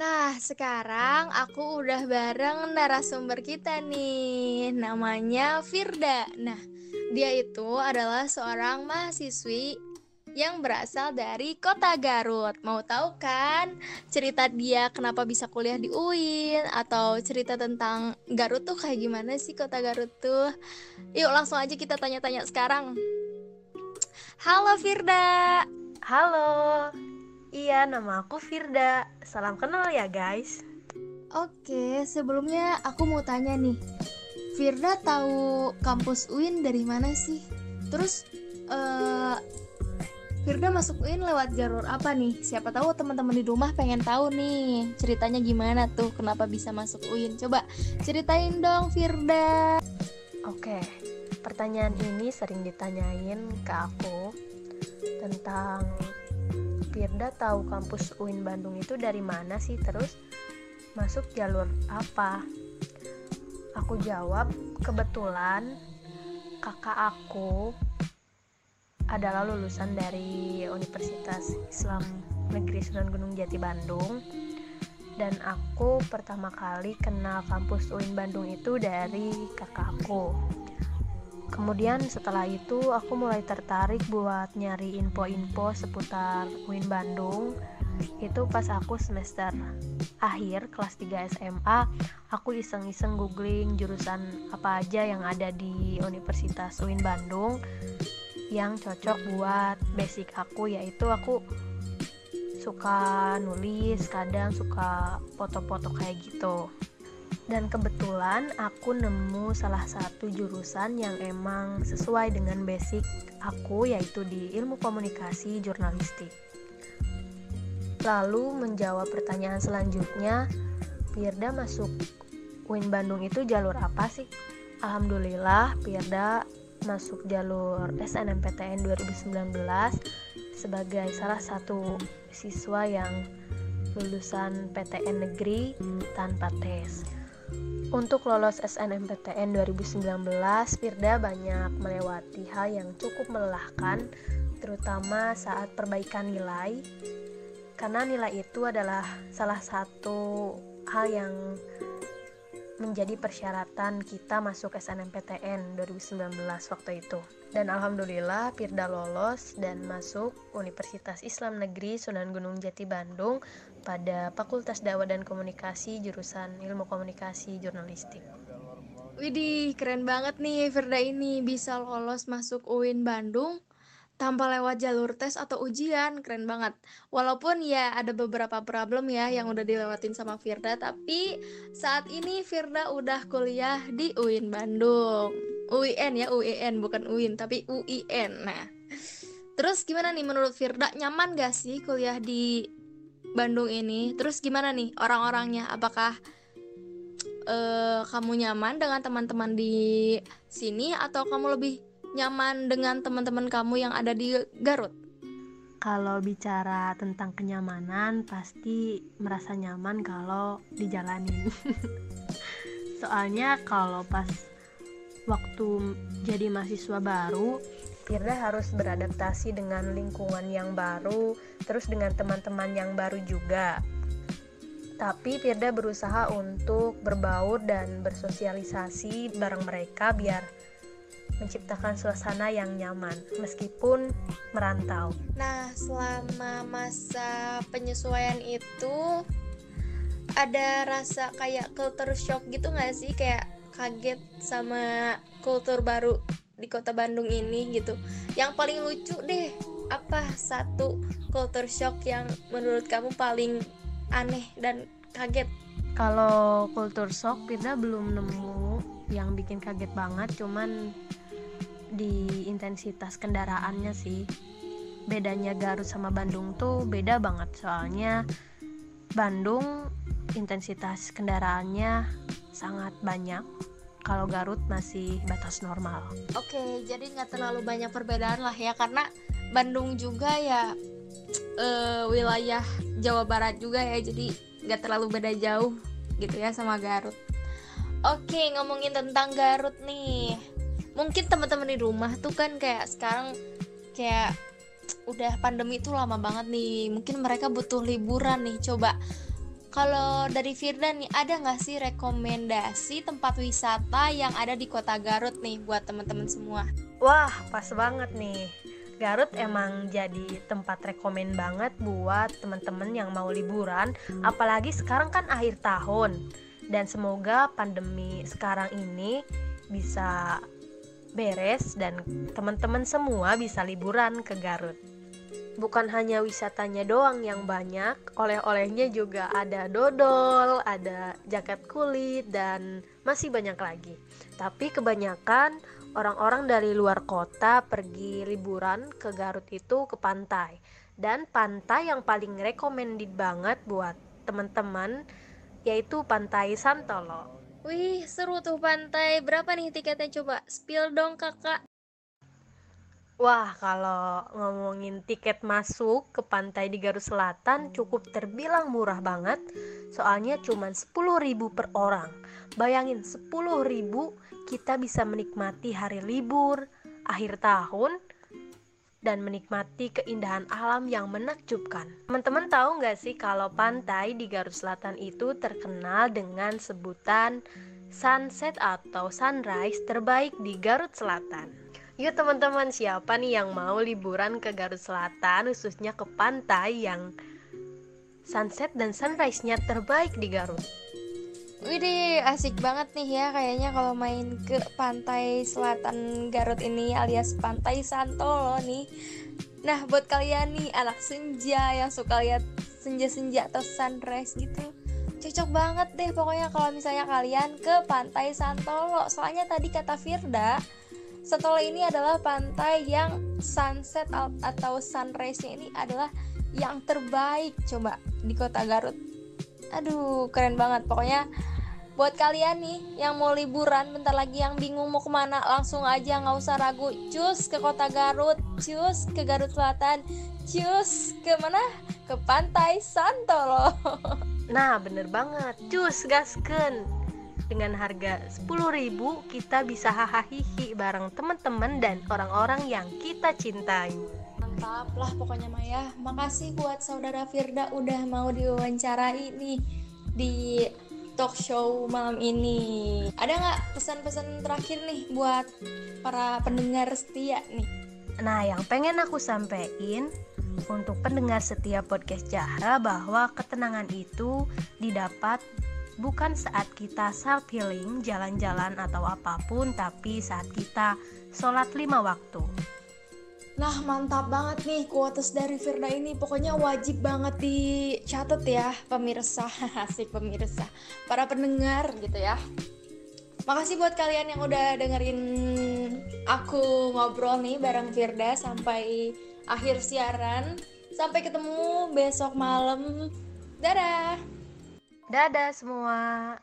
Nah, sekarang aku udah bareng narasumber kita nih. Namanya Firda. Nah, dia itu adalah seorang mahasiswi yang berasal dari kota Garut. Mau tahu kan cerita dia kenapa bisa kuliah di UIN atau cerita tentang Garut tuh kayak gimana sih kota Garut tuh? Yuk langsung aja kita tanya-tanya sekarang. Halo Firda. Halo. Iya, nama aku Firda. Salam kenal ya, guys. Oke, sebelumnya aku mau tanya nih. Firda tahu kampus UIN dari mana sih? Terus uh, Firda masuk UIN lewat jalur apa nih? Siapa tahu teman-teman di rumah pengen tahu nih ceritanya gimana tuh kenapa bisa masuk UIN. Coba ceritain dong Firda. Oke, pertanyaan ini sering ditanyain ke aku tentang Firda tahu kampus UIN Bandung itu dari mana sih? Terus masuk jalur apa? Aku jawab kebetulan kakak aku adalah lulusan dari Universitas Islam Negeri Sunan Gunung Jati Bandung. Dan aku pertama kali kenal kampus UIN Bandung itu dari kakakku kemudian setelah itu aku mulai tertarik buat nyari info-info seputar UIN Bandung. Itu pas aku semester akhir kelas 3 SMA aku iseng-iseng googling jurusan apa aja yang ada di Universitas UIN Bandung yang cocok buat basic aku yaitu aku suka nulis kadang suka foto-foto kayak gitu dan kebetulan aku nemu salah satu jurusan yang emang sesuai dengan basic aku yaitu di ilmu komunikasi jurnalistik. Lalu menjawab pertanyaan selanjutnya, Firda masuk UIN Bandung itu jalur apa sih? Alhamdulillah Firda masuk jalur SNMPTN 2019 sebagai salah satu siswa yang lulusan PTN negeri tanpa tes. Untuk lolos SNMPTN 2019, Firda banyak melewati hal yang cukup melelahkan, terutama saat perbaikan nilai, karena nilai itu adalah salah satu hal yang menjadi persyaratan kita masuk SNMPTN 2019 waktu itu. Dan alhamdulillah Firda lolos dan masuk Universitas Islam Negeri Sunan Gunung Jati Bandung pada Fakultas Dakwah dan Komunikasi jurusan Ilmu Komunikasi Jurnalistik. Widih, keren banget nih Firda ini bisa lolos masuk UIN Bandung tanpa lewat jalur tes atau ujian, keren banget. Walaupun ya ada beberapa problem ya yang udah dilewatin sama Firda, tapi saat ini Firda udah kuliah di UIN Bandung. UIN ya, UIN bukan UIN tapi UIN. Nah, terus gimana nih menurut Firda nyaman gak sih kuliah di Bandung ini. Terus gimana nih orang-orangnya? Apakah uh, kamu nyaman dengan teman-teman di sini atau kamu lebih nyaman dengan teman-teman kamu yang ada di Garut? Kalau bicara tentang kenyamanan, pasti merasa nyaman kalau dijalanin. Soalnya kalau pas waktu jadi mahasiswa baru, Firda harus beradaptasi dengan lingkungan yang baru, terus dengan teman-teman yang baru juga. Tapi Firda berusaha untuk berbaur dan bersosialisasi bareng mereka biar menciptakan suasana yang nyaman meskipun merantau. Nah, selama masa penyesuaian itu ada rasa kayak culture shock gitu gak sih? Kayak kaget sama kultur baru di kota Bandung ini gitu. Yang paling lucu deh apa satu culture shock yang menurut kamu paling aneh dan kaget? Kalau culture shock kita belum nemu yang bikin kaget banget cuman di intensitas kendaraannya sih. Bedanya Garut sama Bandung tuh beda banget soalnya Bandung intensitas kendaraannya sangat banyak kalau Garut masih batas normal. Oke, jadi nggak terlalu banyak perbedaan lah ya karena Bandung juga ya e, wilayah Jawa Barat juga ya, jadi nggak terlalu beda jauh gitu ya sama Garut. Oke, ngomongin tentang Garut nih, mungkin teman-teman di rumah tuh kan kayak sekarang kayak udah pandemi itu lama banget nih, mungkin mereka butuh liburan nih, coba Kalau dari Firda nih, ada nggak sih rekomendasi tempat wisata yang ada di kota Garut nih buat teman-teman semua? Wah, pas banget nih. Garut emang jadi tempat rekomen banget buat teman-teman yang mau liburan, apalagi sekarang kan akhir tahun. Dan semoga pandemi sekarang ini bisa beres dan teman-teman semua bisa liburan ke Garut bukan hanya wisatanya doang yang banyak, oleh-olehnya juga ada dodol, ada jaket kulit, dan masih banyak lagi. Tapi kebanyakan orang-orang dari luar kota pergi liburan ke Garut itu ke pantai. Dan pantai yang paling recommended banget buat teman-teman yaitu Pantai Santolo. Wih, seru tuh pantai. Berapa nih tiketnya coba? Spill dong kakak. Wah, kalau ngomongin tiket masuk ke pantai di Garut Selatan cukup terbilang murah banget. Soalnya cuma 10.000 per orang. Bayangin 10.000 kita bisa menikmati hari libur, akhir tahun, dan menikmati keindahan alam yang menakjubkan. Teman-teman tahu nggak sih kalau pantai di Garut Selatan itu terkenal dengan sebutan sunset atau sunrise terbaik di Garut Selatan. Yuk teman-teman, siapa nih yang mau liburan ke Garut Selatan, khususnya ke pantai yang sunset dan sunrise-nya terbaik di Garut? Widih, asik banget nih ya kayaknya kalau main ke pantai selatan Garut ini alias pantai Santolo nih. Nah, buat kalian nih anak senja yang suka lihat senja-senja atau sunrise gitu, cocok banget deh pokoknya kalau misalnya kalian ke pantai Santolo. Soalnya tadi kata Firda, Satola ini adalah pantai yang sunset atau sunrise-nya ini adalah yang terbaik coba di kota Garut. Aduh, keren banget. Pokoknya buat kalian nih yang mau liburan bentar lagi yang bingung mau ke mana langsung aja nggak usah ragu. Cus ke kota Garut cus ke Garut Selatan cus ke mana? Ke pantai Santolo. Nah bener banget. Cus gasken dengan harga 10.000 kita bisa hahaha bareng teman-teman dan orang-orang yang kita cintai. Mantap lah pokoknya Maya. Makasih buat saudara Firda udah mau diwawancarai nih di talk show malam ini. Ada nggak pesan-pesan terakhir nih buat para pendengar setia nih? Nah, yang pengen aku sampaikan untuk pendengar setiap podcast Jahra bahwa ketenangan itu didapat bukan saat kita self healing, jalan-jalan atau apa pun, tapi saat kita sholat lima waktu. Nah mantap banget nih kuotas dari Firda ini. Pokoknya wajib banget dicatat ya pemirsa. Asik pemirsa. Para pendengar gitu ya. Makasih buat kalian yang udah dengerin aku ngobrol nih bareng Firda Sampai akhir siaran. Sampai ketemu besok malam. Dadah Dadah semua.